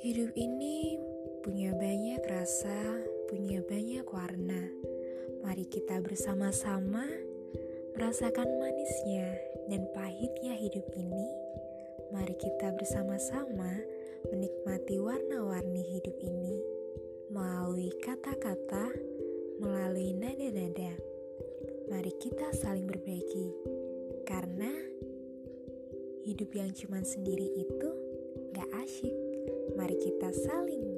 Hidup ini punya banyak rasa, punya banyak warna. Mari kita bersama-sama merasakan manisnya dan pahitnya hidup ini. Mari kita bersama-sama menikmati warna-warni hidup ini melalui kata-kata, melalui nada-nada. Mari kita saling berbagi, karena hidup yang cuma sendiri itu gak asyik. Mari kita saling